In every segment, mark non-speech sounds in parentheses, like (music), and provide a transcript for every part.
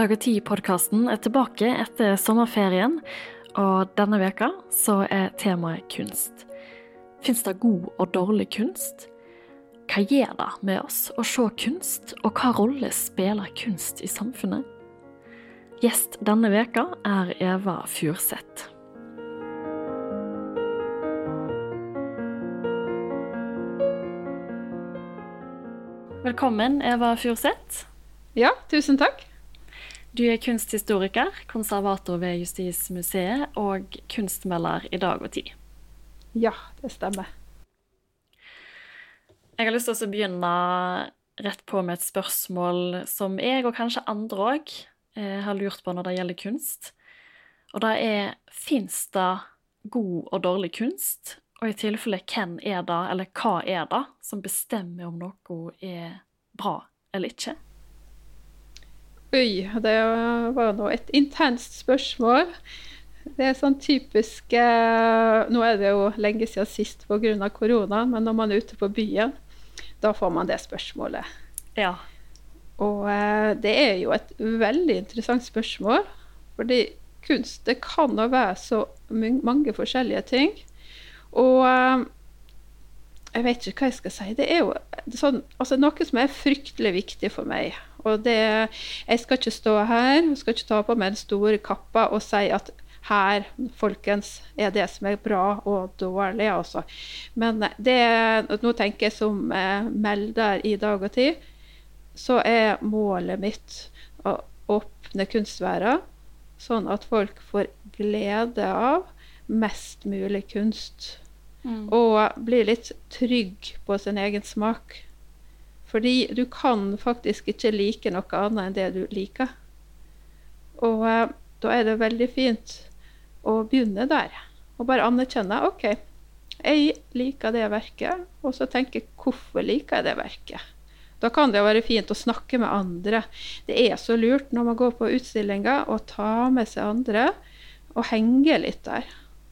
Dag og Tid-podkasten er tilbake etter sommerferien, og denne veka så er temaet kunst. Fins det god og dårlig kunst? Hva gjør det med oss å se kunst, og hva rolle spiller kunst i samfunnet? Gjest denne veka er Eva Furseth. Velkommen, Eva Furseth. Ja, tusen takk. Du er kunsthistoriker, konservator ved Justismuseet og kunstmelder i Dag og Tid. Ja, det stemmer. Jeg har lyst til å begynne rett på med et spørsmål som jeg, og kanskje andre òg, eh, har lurt på når det gjelder kunst. Og det er fins det god og dårlig kunst? Og i tilfelle hvem er det, eller hva er det, som bestemmer om noe er bra eller ikke? Oi, det var nå et intenst spørsmål. Det er sånn typisk eh, Nå er det jo lenge siden sist pga. korona, men når man er ute på byen, da får man det spørsmålet. Ja. Og eh, det er jo et veldig interessant spørsmål. Fordi kunst det kan jo være så mange forskjellige ting. Og eh, jeg vet ikke hva jeg skal si. Det er jo sånn, altså noe som er fryktelig viktig for meg. Og det, jeg skal ikke stå her jeg skal ikke ta på meg den store kappa og si at her, folkens, er det som er bra og dårlig, altså. Men det, nå tenker jeg som eh, melder i Dag og Tid, så er målet mitt å åpne kunstverden, sånn at folk får glede av mest mulig kunst. Mm. Og blir litt trygg på sin egen smak. Fordi du kan faktisk ikke like noe annet enn det du liker. Og uh, da er det veldig fint å begynne der. Og bare anerkjenne OK, jeg liker det verket, og så tenke hvorfor liker jeg det verket. Da kan det være fint å snakke med andre. Det er så lurt når man går på utstillinger, å ta med seg andre og henge litt der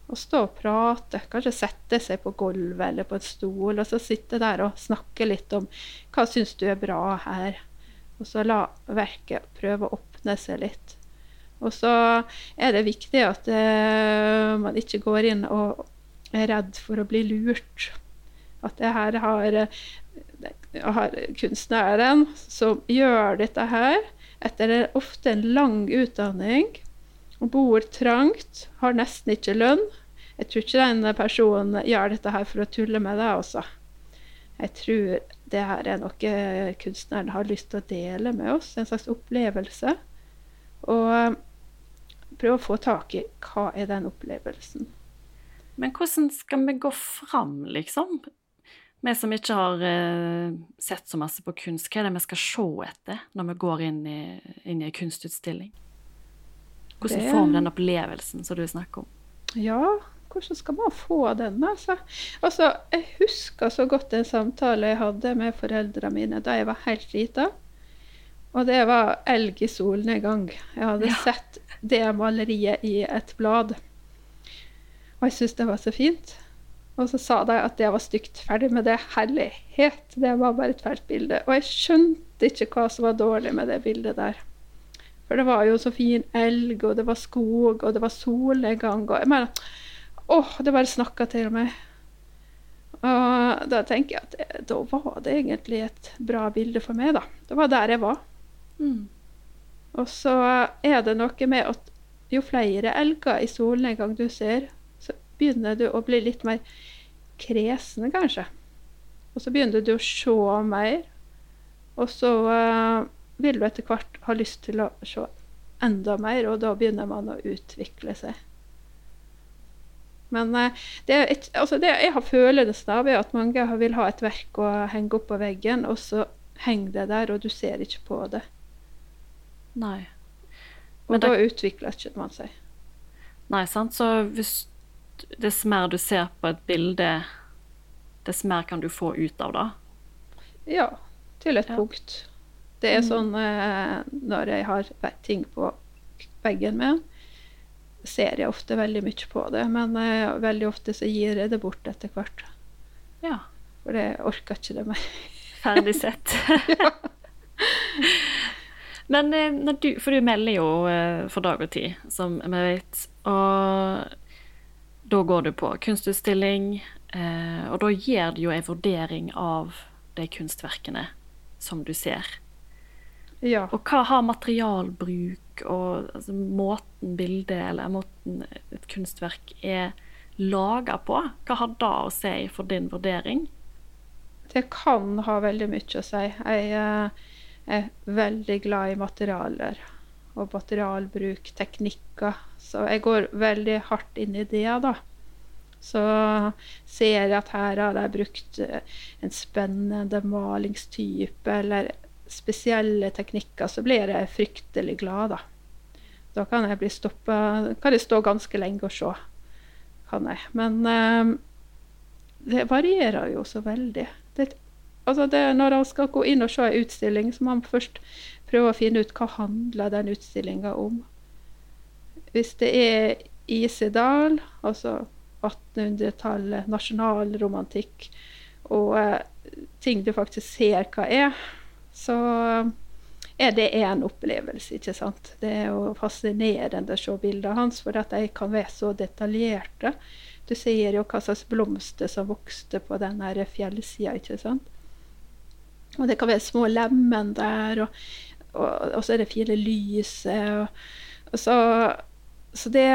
og stå og prate. Kanskje sette seg på gulvet eller på en stol og så sitte der og snakke litt om hva syns du er bra her. Og så la verket prøve å åpne seg litt. Og så er det viktig at uh, man ikke går inn og er redd for å bli lurt. At det her har, har kunstneren som gjør dette her, etter ofte en lang utdanning, og bor trangt, har nesten ikke lønn. Jeg tror ikke den personen gjør dette her for å tulle med deg, altså. Jeg tror det her er noe kunstneren har lyst til å dele med oss, en slags opplevelse. Og prøve å få tak i hva er den opplevelsen. Men hvordan skal vi gå fram, liksom? Vi som ikke har uh, sett så masse på kunst, hva er det vi skal se etter når vi går inn i, inn i en kunstutstilling? Hvordan får vi den opplevelsen som du snakker om? Ja, hvordan skal man få den? Altså? altså, jeg husker så godt en samtale jeg hadde med foreldrene mine da jeg var helt lita. Og det var 'Elg i solnedgang'. Jeg hadde ja. sett det maleriet i et blad. Og jeg syntes det var så fint. Og så sa de at det var stygt. Ferdig med det. Herlighet! Det var bare et fælt bilde. Og jeg skjønte ikke hva som var dårlig med det bildet der. For det var jo så fin elg, og det var skog, og det var solnedgang. Og jeg mener, åh, det bare snakka til meg. Og da tenker jeg at det, da var det egentlig et bra bilde for meg, da. Det var der jeg var. Mm. Og så er det noe med at jo flere elger i solnedgang du ser, så begynner du å bli litt mer kresen, kanskje. Og så begynner du å se mer. Og så uh, vil du etter hvert ha lyst til å se enda mer, og da begynner man å utvikle seg. Men uh, det, et, altså det jeg har følelsen av, er at mange vil ha et verk å henge opp på veggen, og så henger det der, og du ser ikke på det. Nei. Men og da det... utvikler ikke man seg. Nei, sant. Så hvis dess mer du ser på et bilde, dess mer kan du få ut av det? Ja, til et ja. punkt. Det er mm. sånn eh, når jeg har ting på veggen min, ser jeg ofte veldig mye på det. Men eh, veldig ofte så gir jeg det bort etter hvert. Ja. For jeg orker ikke det mer. (laughs) Ferdig sett. (laughs) Men eh, du, For du melder jo eh, for dag og tid, som vi vet. Og da går du på kunstutstilling, eh, og da gir du jo en vurdering av de kunstverkene som du ser. Ja. Og hva har materialbruk og altså, måten bildet eller måten et kunstverk er laga på, hva har det å si for din vurdering? Det kan ha veldig mye å si. Jeg eh, er veldig glad i materialer og materialbruk, teknikker. Så jeg går veldig hardt inn i det, da. Så ser jeg at her har de brukt eh, en spennende malingstype eller spesielle teknikker, så blir jeg fryktelig glad, da. Da kan jeg bli stoppa Kan jeg stå ganske lenge og se. Kan jeg. Men eh, det varierer jo så veldig. Det, altså det, når jeg skal gå inn og se en utstilling, så må man først prøve å finne ut hva handler den utstillinga om. Hvis det er Isedal, altså 1800-tallet, nasjonalromantikk, og eh, ting du faktisk ser hva er, så er det en opplevelse. ikke sant? Det er jo fascinerende å se bildene hans, for at de kan være så detaljerte. Du ser jo hva slags blomster som vokste på den fjellsida. ikke sant? Og det kan være små lemen der, og, og, og så er det fine lyset. Og så, så det,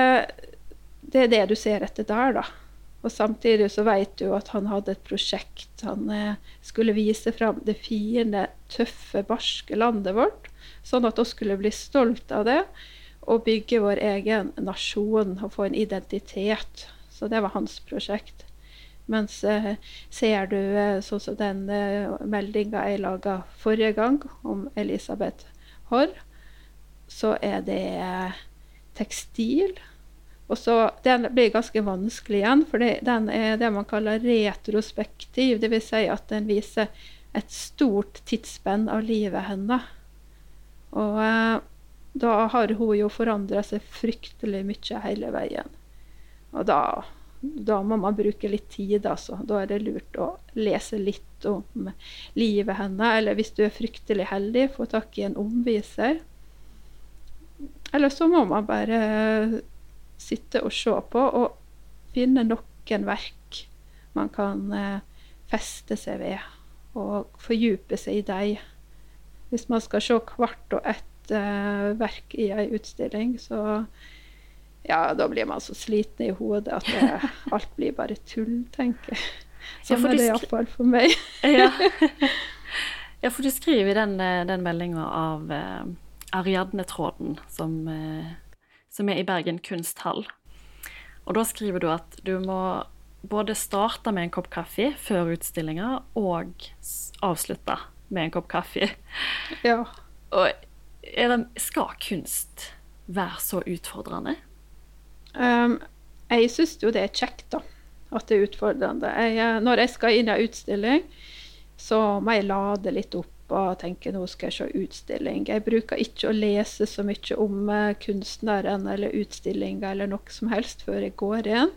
det, er det du ser etter der, da. Og samtidig så vet du at han hadde et prosjekt. Han eh, skulle vise fram det fine, tøffe, barske landet vårt. Sånn at vi skulle bli stolt av det og bygge vår egen nasjon og få en identitet. Så det var hans prosjekt. Mens eh, ser du eh, sånn som den eh, meldinga jeg laga forrige gang om Elisabeth Haarr, så er det tekstil og så, Den blir ganske vanskelig igjen, for den er det man kaller retrospektiv. Dvs. Si at den viser et stort tidsspenn av livet hennes. Og eh, da har hun jo forandra seg fryktelig mye hele veien. Og da, da, må man bruke litt tid, altså. Da er det lurt å lese litt om livet hennes. Eller hvis du er fryktelig heldig, få tak i en omviser. Eller så må man bare sitte og se på, og finne noen verk man kan eh, feste seg ved, og fordype seg i dem. Hvis man skal se hvert og ett eh, verk i ei utstilling, så ja, da blir man så sliten i hodet at det, (laughs) alt blir bare tull, tenker jeg. Sånn ja, er det iallfall for meg. (laughs) ja. (laughs) ja. for du skriver i den, eh, den meldinga av uh, Ariadne-tråden som uh, som er i Bergen kunsthall. Og da skriver du at du må både starte med en kopp kaffe før utstillinga, og avslutte med en kopp kaffe. Ja. Og det, skal kunst være så utfordrende? Um, jeg syns jo det er kjekt, da. At det er utfordrende. Jeg, eh, når jeg skal inn i en utstilling, så må jeg lade litt opp og tenker nå skal jeg se utstilling. Jeg bruker ikke å lese så mye om eh, kunstneren eller utstillinga eller noe som helst før jeg går inn.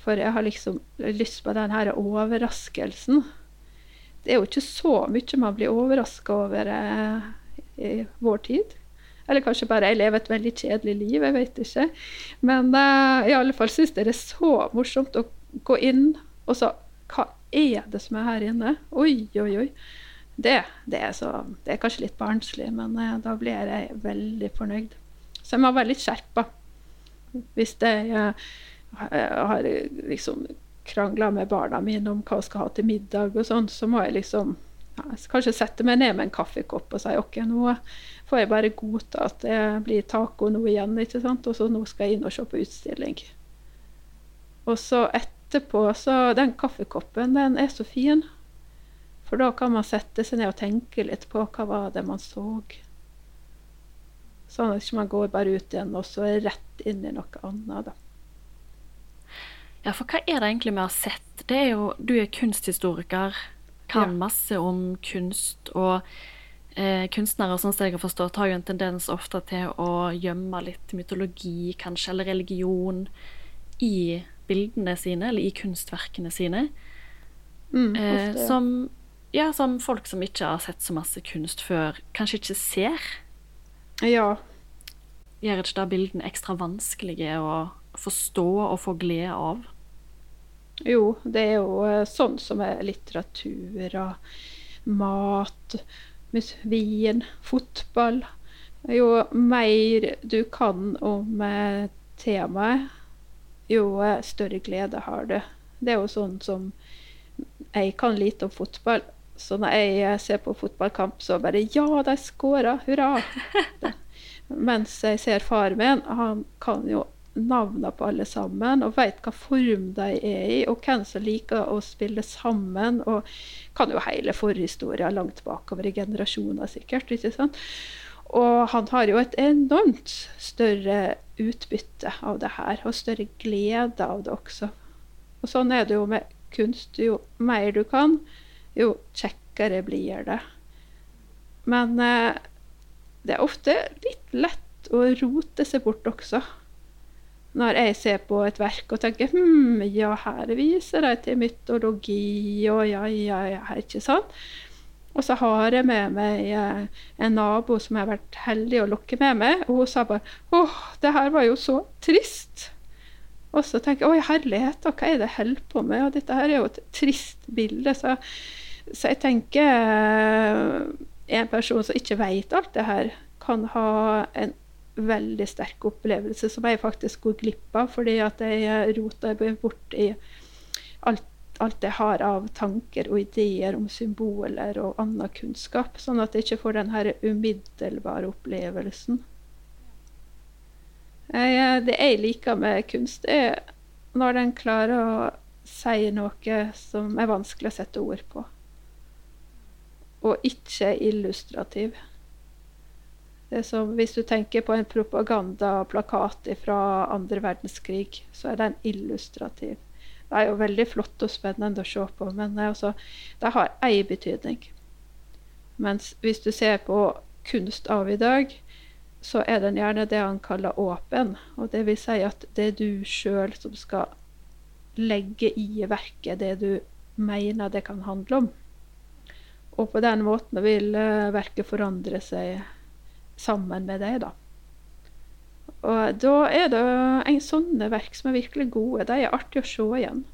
For jeg har liksom lyst på den her overraskelsen. Det er jo ikke så mye man blir overraska over eh, i vår tid. Eller kanskje bare jeg lever et veldig kjedelig liv, jeg vet ikke. Men uh, i alle fall syns jeg det er så morsomt å gå inn og så Hva er det som er her inne? Oi, oi, oi. Det, det, er så, det, er kanskje litt barnslig, men eh, da blir jeg veldig fornøyd. Så jeg må være litt skjerpa. Hvis jeg, har liksom krangla med barna mine om hva jeg skal ha til middag, og sånn, så må jeg liksom ja, kanskje sette meg ned med en kaffekopp og si OK, nå får jeg bare godta at det blir taco nå igjen, ikke sant? og så nå skal jeg inn og se på utstilling. Og så etterpå, så Den kaffekoppen, den er så fin. For da kan man sette seg ned og tenke litt på hva var det man så. Sånn at man ikke går bare ut igjen og så rett inn i noe annet. da. Ja, for hva er det egentlig vi har sett? Det er jo, Du er kunsthistoriker, kan ja. masse om kunst. Og eh, kunstnere sånn som jeg har forstått, har jo en tendens ofte til å gjemme litt mytologi, kanskje, eller religion i bildene sine, eller i kunstverkene sine. Mm, eh, som ja, som folk som ikke har sett så masse kunst før, kanskje ikke ser. Ja. Gjør ikke da bildene ekstra vanskelige å forstå og få glede av? Jo, det er jo eh, sånn som er litteratur og mat, vin, fotball. Jo mer du kan om eh, temaet, jo eh, større glede har du. Det er jo sånn som Jeg kan lite om fotball, så når jeg eh, ser på fotballkamp, så bare Ja, de skåra! Hurra! (laughs) Mens jeg ser far min, han kan jo navnene på alle sammen og vet hva form de er i, og hvem som liker å spille sammen. Og kan jo hele forhistorien langt bakover i generasjoner, sikkert. ikke sant? Og han har jo et enormt større utbytte av det her, og større glede av det også. Og sånn er det jo med kunst. Jo mer du kan, jo kjekkere blir det. Men eh, det er ofte litt lett å rote seg bort også. Når jeg ser på et verk og tenker hm, ja, her viser de til mytologi, og ja, ja, ja, ikke sant? Og så har jeg med meg eh, en nabo som jeg har vært heldig å lokke med meg, og hun sa bare åh, det her var jo så trist. Og så tenker jeg oi, herlighet, hva er det jeg holder på med? Og dette her er jo et trist bilde. Så, så jeg tenker eh, en person som ikke vet alt det her, kan ha en veldig sterk opplevelse som jeg faktisk går glipp av, fordi at jeg roter bort i alt, alt jeg har av tanker og ideer om symboler og annen kunnskap, sånn at jeg ikke får den umiddelbare opplevelsen. Jeg, det jeg liker med kunst, er når den klarer å si noe som er vanskelig å sette ord på, og ikke illustrativ. Det som Hvis du tenker på en propagandaplakat fra andre verdenskrig, så er den illustrativ. Det er jo veldig flott og spennende å se på, men det, også, det har én betydning. Mens hvis du ser på kunst av i dag, så er den gjerne det han kaller åpen. Og det vil si at det er du sjøl som skal legge i verket det du mener det kan handle om. Og på den måten vil uh, verket forandre seg sammen med deg, da. Og da er det en sånne verk som er virkelig gode. De er artig å se igjen.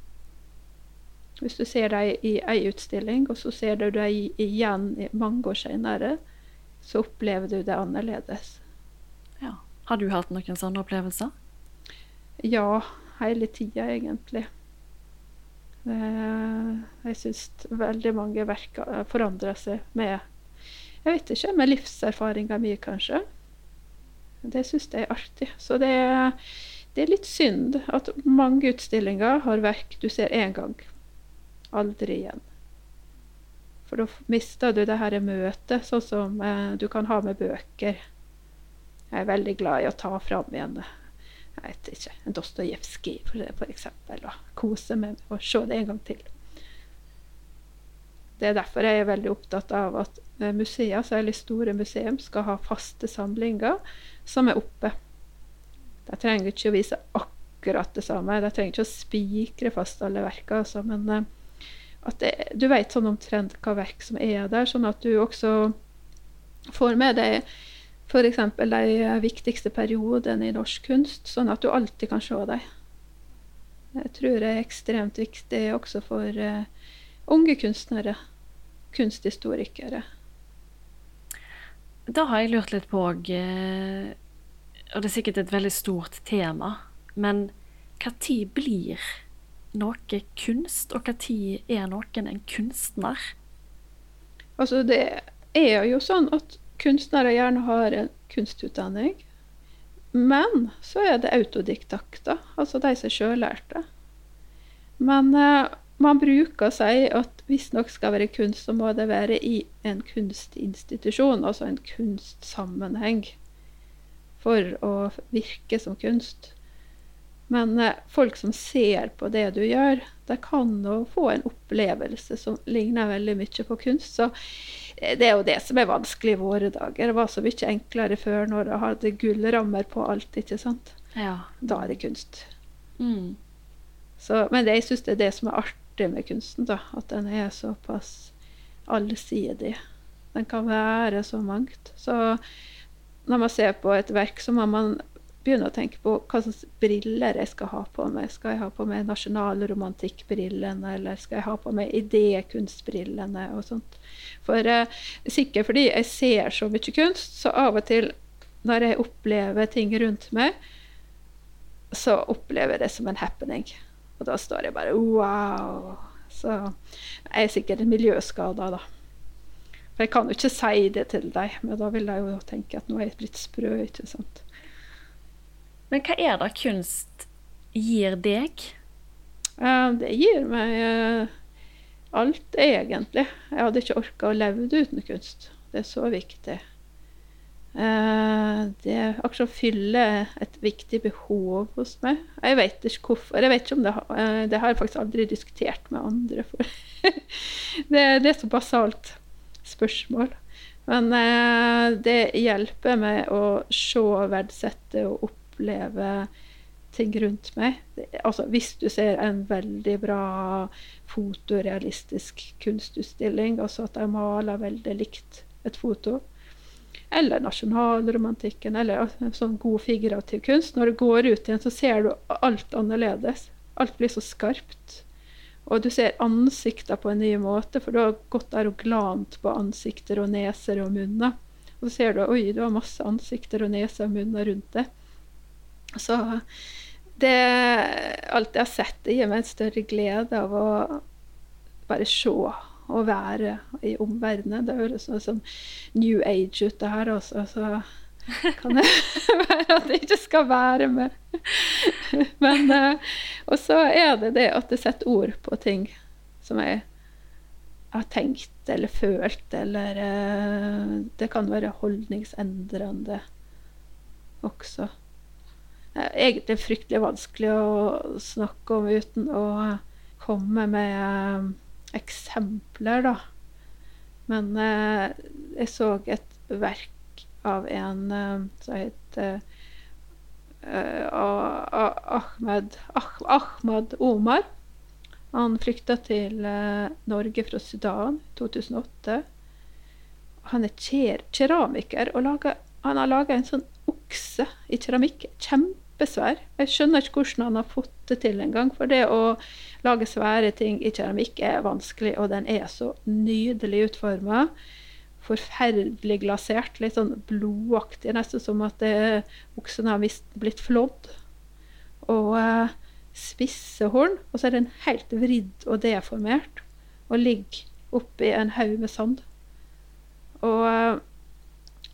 Hvis du ser dem i ei utstilling, og så ser du dem igjen mange år senere, så opplever du det annerledes. Ja. Har du hatt noen sånne opplevelser? Ja, hele tida, egentlig. Eh, jeg syns veldig mange verk forandrer seg med Jeg vet ikke, med livserfaringa mi, kanskje. Det syns jeg er artig. Så det, det, er litt synd at mange utstillinger har verk du ser én gang. Aldri igjen. For da mister du det her møtet, sånn som eh, du kan ha med bøker. Jeg er veldig glad i å ta fram igjen jeg vet ikke, Dostojevskij f.eks. Og kose meg med å se det en gang til. Det er derfor jeg er veldig opptatt av at eh, museer, særlig store museum, skal ha faste samlinger som er oppe. De trenger ikke å vise akkurat det samme. De trenger ikke å spikre fast alle verkene. Altså, men eh, at det, du vet sånn omtrent hva verk som er der, sånn at du også får med deg f.eks. de viktigste periodene i norsk kunst, sånn at du alltid kan se dem. Jeg tror det er ekstremt viktig også for uh, unge kunstnere, kunsthistorikere. Da har jeg lurt litt på òg, uh, og det er sikkert et veldig stort tema, men når blir noe kunst, og når er noen en kunstner? Altså, det er jo sånn at kunstnere gjerne har en kunstutdanning. Men så er det autodiktakter, altså de som sjøllærte. Men eh, man bruker å si at hvis noe skal være kunst, så må det være i en kunstinstitusjon, altså en kunstsammenheng, for å virke som kunst. Men eh, folk som ser på det du gjør, de kan nå få en opplevelse som ligner veldig mye på kunst. Så det er jo det som er vanskelig i våre dager. Det var så mye enklere før når det hadde gullrammer på alt, ikke sant. Ja. Da er det kunst. Mm. Så, men det, jeg syns det er det som er artig med kunsten, da. At den er såpass allsidig. Den kan være så mangt. Så når man ser på et verk, så må man begynne å tenke på hva slags briller jeg skal ha på meg. Skal jeg ha på meg nasjonalromantikkbrillene, eller skal jeg ha på meg idékunstbrillene og sånt. For eh, Sikkert fordi jeg ser så mye kunst, så av og til når jeg opplever ting rundt meg, så opplever jeg det som en happening. Og da står jeg bare wow. Så jeg er sikkert miljøskada, da. For jeg kan jo ikke si det til deg, men da vil jeg jo tenke at nå er jeg blitt sprø. ikke sant? Men hva er det kunst gir deg? Det gir meg uh, alt, egentlig. Jeg hadde ikke orka å leve uten kunst. Det er så viktig. Uh, det akkurat som fyller et viktig behov hos meg. Jeg vet ikke hvorfor. Jeg vet ikke om Det, det har jeg faktisk aldri diskutert med andre. For (laughs) det, det er så basalt spørsmål. Men eh, det hjelper meg å se, verdsette og oppleve ting rundt meg. Altså, hvis du ser en veldig bra fotorealistisk kunstutstilling, altså at de maler veldig likt et foto, eller nasjonalromantikken, eller sånn god figurativ kunst. Når du går ut igjen, så ser du alt annerledes. Alt blir så skarpt. Og du ser ansikter på en ny måte, for du har gått der og glant på ansikter og neser og munner. Og så ser du oi, du har masse ansikter og neser og munner rundt det. Så det Alt jeg har sett, det gir meg en større glede av å bare se og være i omverdenen. Det høres sånn New Age ut, det her, også. Så kan det (laughs) være at det ikke skal være med. (laughs) Men uh, Og så er det det at det setter ord på ting som jeg har tenkt eller følt, eller uh, Det kan være holdningsendrende også. Egentlig fryktelig vanskelig å snakke om uten å komme med uh, eksempler, da. Men jeg så et verk av en uh, som heter Ahmed, ah, Ahmad Omar. Han flykta til Norge fra Sudan i 2008. Han er ker keramiker og lager, han har laga en sånn okse i keramikk. Kjempesvær. Jeg skjønner ikke hvordan han har fått det til engang. For det å lage svære ting i keramikk er vanskelig, og den er så nydelig utforma forferdelig glasert. Litt sånn blodaktig, nesten som at det, oksen har blitt flådd. Og eh, spisse horn, og så er den helt vridd og deformert og ligger oppi en haug med sand. Og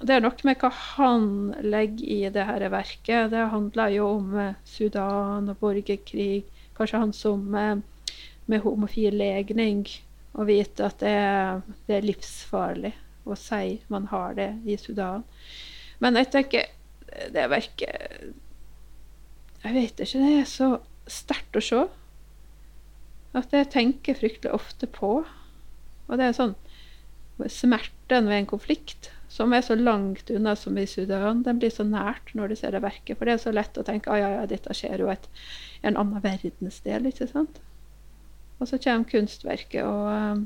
det er nok med hva han legger i det her verket. Det handler jo om eh, Sudan og borgerkrig. Kanskje han som eh, med homofil legning å vite at det er, det er livsfarlig å si man har det i Sudan. Men jeg tenker det verket Jeg vet ikke, det er så sterkt å se. At jeg tenker fryktelig ofte på. Og det er sånn Smerten ved en konflikt som er så langt unna som i Sudan, den blir så nært når du ser det verket. For det er så lett å tenke at ja, ja, dette skjer jo et, en annen verdensdel. ikke sant? Og så kommer kunstverket og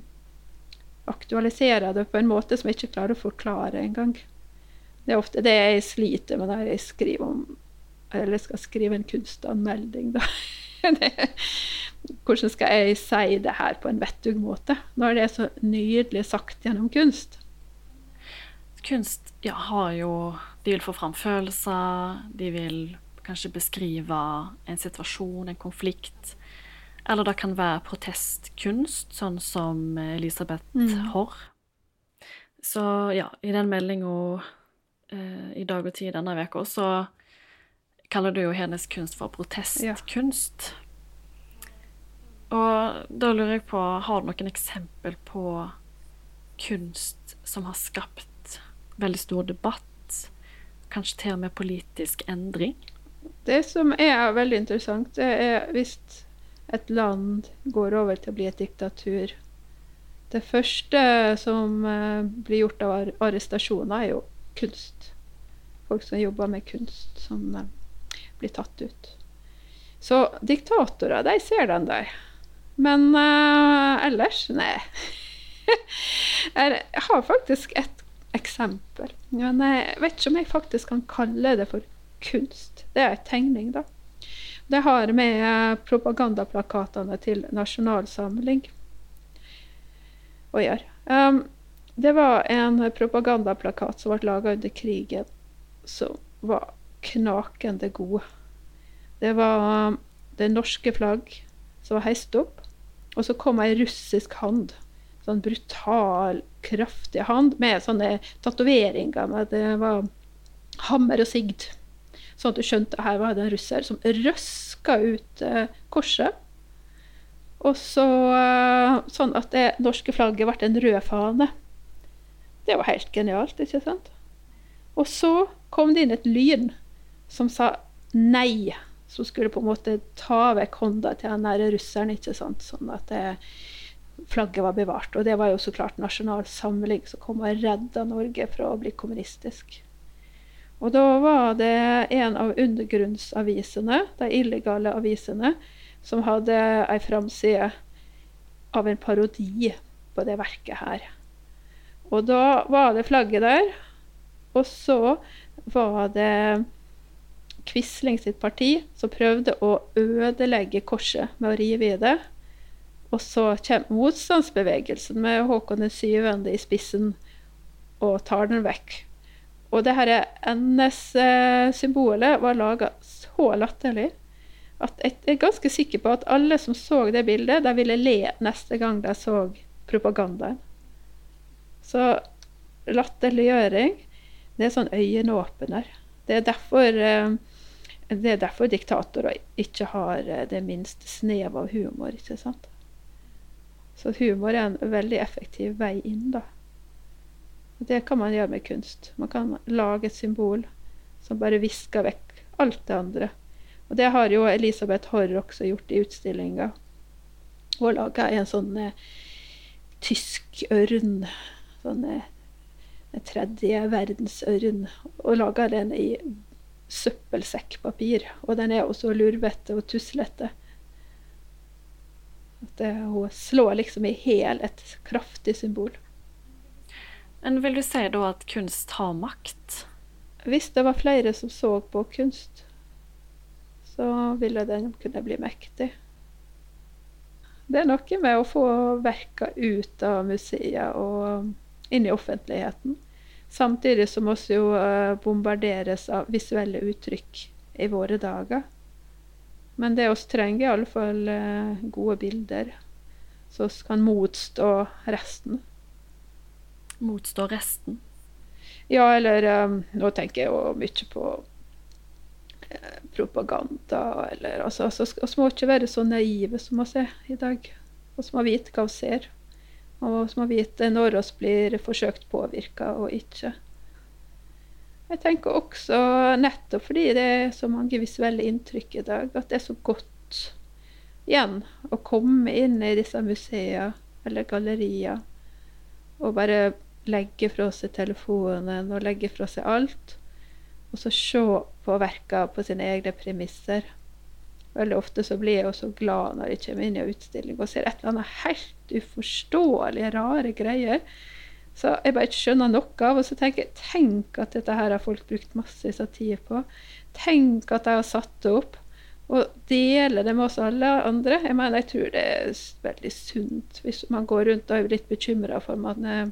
aktualiserer det på en måte som jeg ikke klarer å forklare engang. Det er ofte det jeg sliter med når jeg skriver om eller skal skrive en kunstanmelding. Da. (laughs) Hvordan skal jeg si det her på en vettug måte, når det er så nydelig sagt gjennom kunst? Kunst ja, har jo De vil få fram følelser, de vil kanskje beskrive en situasjon, en konflikt. Eller det kan være protestkunst, sånn som Elisabeth mm. Haarr. Så ja, i den meldinga eh, i Dag og Tid denne uka, så kaller du jo hennes kunst for protestkunst. Ja. Og da lurer jeg på, har du noen eksempel på kunst som har skapt veldig stor debatt? Kanskje til og med politisk endring? Det som er veldig interessant, det er hvis et land går over til å bli et diktatur. Det første som uh, blir gjort av arrestasjoner, er jo kunst. Folk som jobber med kunst, som uh, blir tatt ut. Så diktatorer, de ser den der. Men uh, ellers, nei. (laughs) Jeg har faktisk et eksempel. Men jeg vet ikke om jeg faktisk kan kalle det for kunst. Det er en tegning, da. Det har med propagandaplakatene til Nasjonalsamling å gjøre. Um, det var en propagandaplakat som ble laga under krigen, som var knakende god. Det var um, det norske flagg som var heist opp, og så kom ei russisk hand. Sånn brutal, kraftig hand med sånne tatoveringer. Med det var hammer og sigd. Sånn at du skjønte at her var det en russer som røska ut eh, korset. Og så eh, sånn at det norske flagget ble en rød fane. Det var helt genialt, ikke sant? Og så kom det inn et lyn som sa nei. Som skulle på en måte ta vekk hånda til den der russeren, ikke sant? sånn at det, flagget var bevart. Og det var jo så klart Nasjonal Samling som kom og redda Norge fra å bli kommunistisk. Og da var det en av undergrunnsavisene, de illegale avisene, som hadde ei framside av en parodi på det verket her. Og da var det flagget der. Og så var det Quisling sitt parti som prøvde å ødelegge korset med å rive i det. Og så kommer motstandsbevegelsen med Håkon den 7. i spissen og tar den vekk. Og det dette NS-symbolet var laga så latterlig at jeg er ganske sikker på at alle som så det bildet, de ville le neste gang de så propagandaen. Så latterliggjøring, det er sånn øyenåpner. Det er derfor, eh, det er derfor diktatorer ikke har eh, det minste snev av humor. ikke sant? Så humor er en veldig effektiv vei inn, da. Og det kan man gjøre med kunst. Man kan lage et symbol som bare visker vekk alt det andre. Og det har jo Elisabeth Horr også gjort i utstillinga. Hun laga en sånn eh, tysk ørn. Sånn eh, tredje verdensørn. Og laga den i søppelsekkpapir. Og den er også lurvete og tuslete. At det, hun slår liksom i hæl et kraftig symbol. Men vil du si da at kunst har makt? Hvis det var flere som så på kunst, så ville den kunne bli mektig. Det er noe med å få verka ut av museet og inn i offentligheten. Samtidig som vi jo eh, bombarderes av visuelle uttrykk i våre dager. Men det vi trenger, iallfall eh, gode bilder, så vi kan motstå resten motstå resten? Ja, eller um, Nå tenker jeg jo mye på eh, propaganda, eller altså, altså Vi må ikke være så naive som vi er i dag. Vi må vite hva vi ser. Og vi må vite når vi blir forsøkt påvirka og ikke. Jeg tenker også, nettopp fordi det er så mange visuelle inntrykk i dag, at det er så godt igjen å komme inn i disse museene eller gallerier og bare legge fra seg telefonen og legge fra seg alt. Og så se på verka på sine egne premisser. Veldig ofte så blir jeg også glad når jeg kommer inn i en utstilling og ser et eller annet helt uforståelige, rare greier. Så jeg bare ikke skjønner noe av. Og så tenker jeg tenk at dette her har folk brukt masse tid på. Tenk at de har satt det opp. Og dele det med oss alle andre. Jeg mener, jeg tror det er veldig sunt hvis man går rundt og er litt bekymra for man er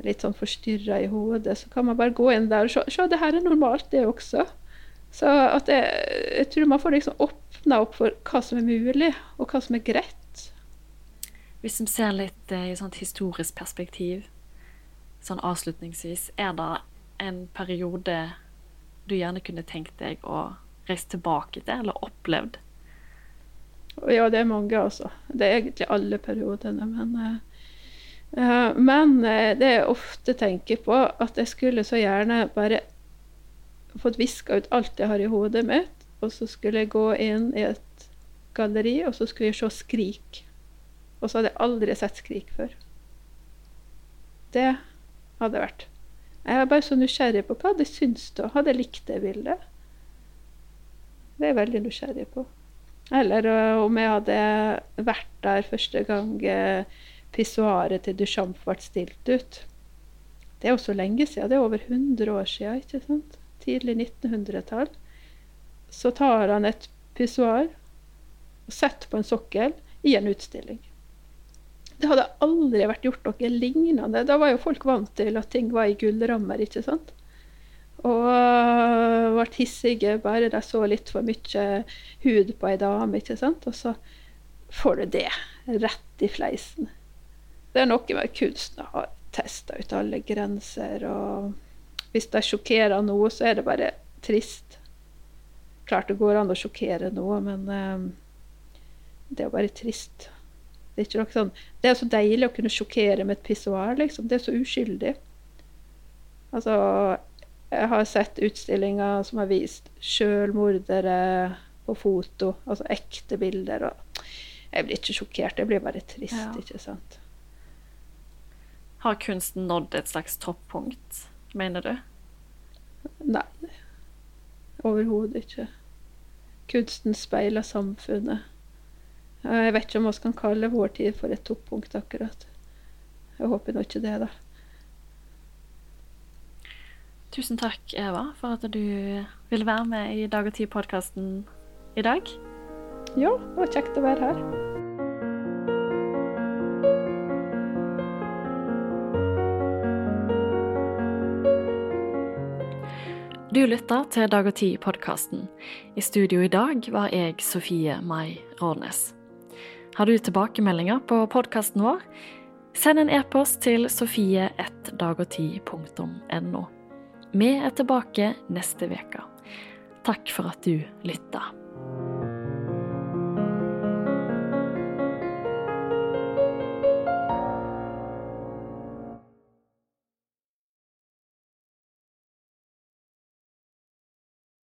litt sånn forstyrra i hodet, så kan man bare gå inn der og se. Se, det her er normalt, det også. Så at jeg, jeg tror man får liksom åpna opp for hva som er mulig, og hva som er greit. Hvis vi ser litt eh, i sånt historisk perspektiv, sånn avslutningsvis, er det en periode du gjerne kunne tenkt deg å reise tilbake til, eller opplevd? Ja, det er mange, altså. Det er egentlig alle periodene. Men uh, men uh, det jeg ofte tenker på, at jeg skulle så gjerne bare fått viska ut alt jeg har i hodet mitt, og så skulle jeg gå inn i et galleri, og så skulle jeg se Skrik. Og så hadde jeg aldri sett Skrik før. Det hadde vært. Jeg er bare så nysgjerrig på hva de syns da. Hadde jeg likt det bildet? Det er jeg veldig nysgjerrig på. Eller uh, om jeg hadde vært der første gang uh, pissoaret til Duchamp ble stilt ut. Det er jo så lenge siden. Det er over 100 år siden. ikke sant? Tidlig 1900-tall. Så tar han et pissoar og setter på en sokkel i en utstilling. Det hadde aldri vært gjort noe lignende. Da var jo folk vant til at ting var i gullrammer, ikke sant? Og ble hissige bare de så litt for mye hud på ei dame, ikke sant? Og så får du det rett i fleisen. Det er noe med kunsten å ha testa ut alle grenser. Og hvis de sjokkerer noe, så er det bare trist. Klart det går an å sjokkere noe, men um, det er bare trist. Det er, sånn, det er så deilig å kunne sjokkere med et pissoar, liksom. Det er så uskyldig. Altså, jeg har sett utstillinger som har vist sjølmordere på foto, altså ekte bilder. og Jeg blir ikke sjokkert, jeg blir bare trist, ja. ikke sant. Har kunsten nådd et slags toppunkt, mener du? Nei. Overhodet ikke. Kunsten speiler samfunnet. Jeg vet ikke om vi kan kalle vår tid for et toppunkt, akkurat. Jeg håper nå ikke det, da. Tusen takk, Eva, for at du ville være med i Dag og Tid-podkasten i dag. Ja, det var kjekt å være her. Du lytter til Dag og Tid-podkasten. I studio i dag var jeg Sofie Mai Rådnes. Har du tilbakemeldinger på podkasten vår? Send en e-post til sofie1dagogti.no. Vi er tilbake neste uke. Takk for at du lytta.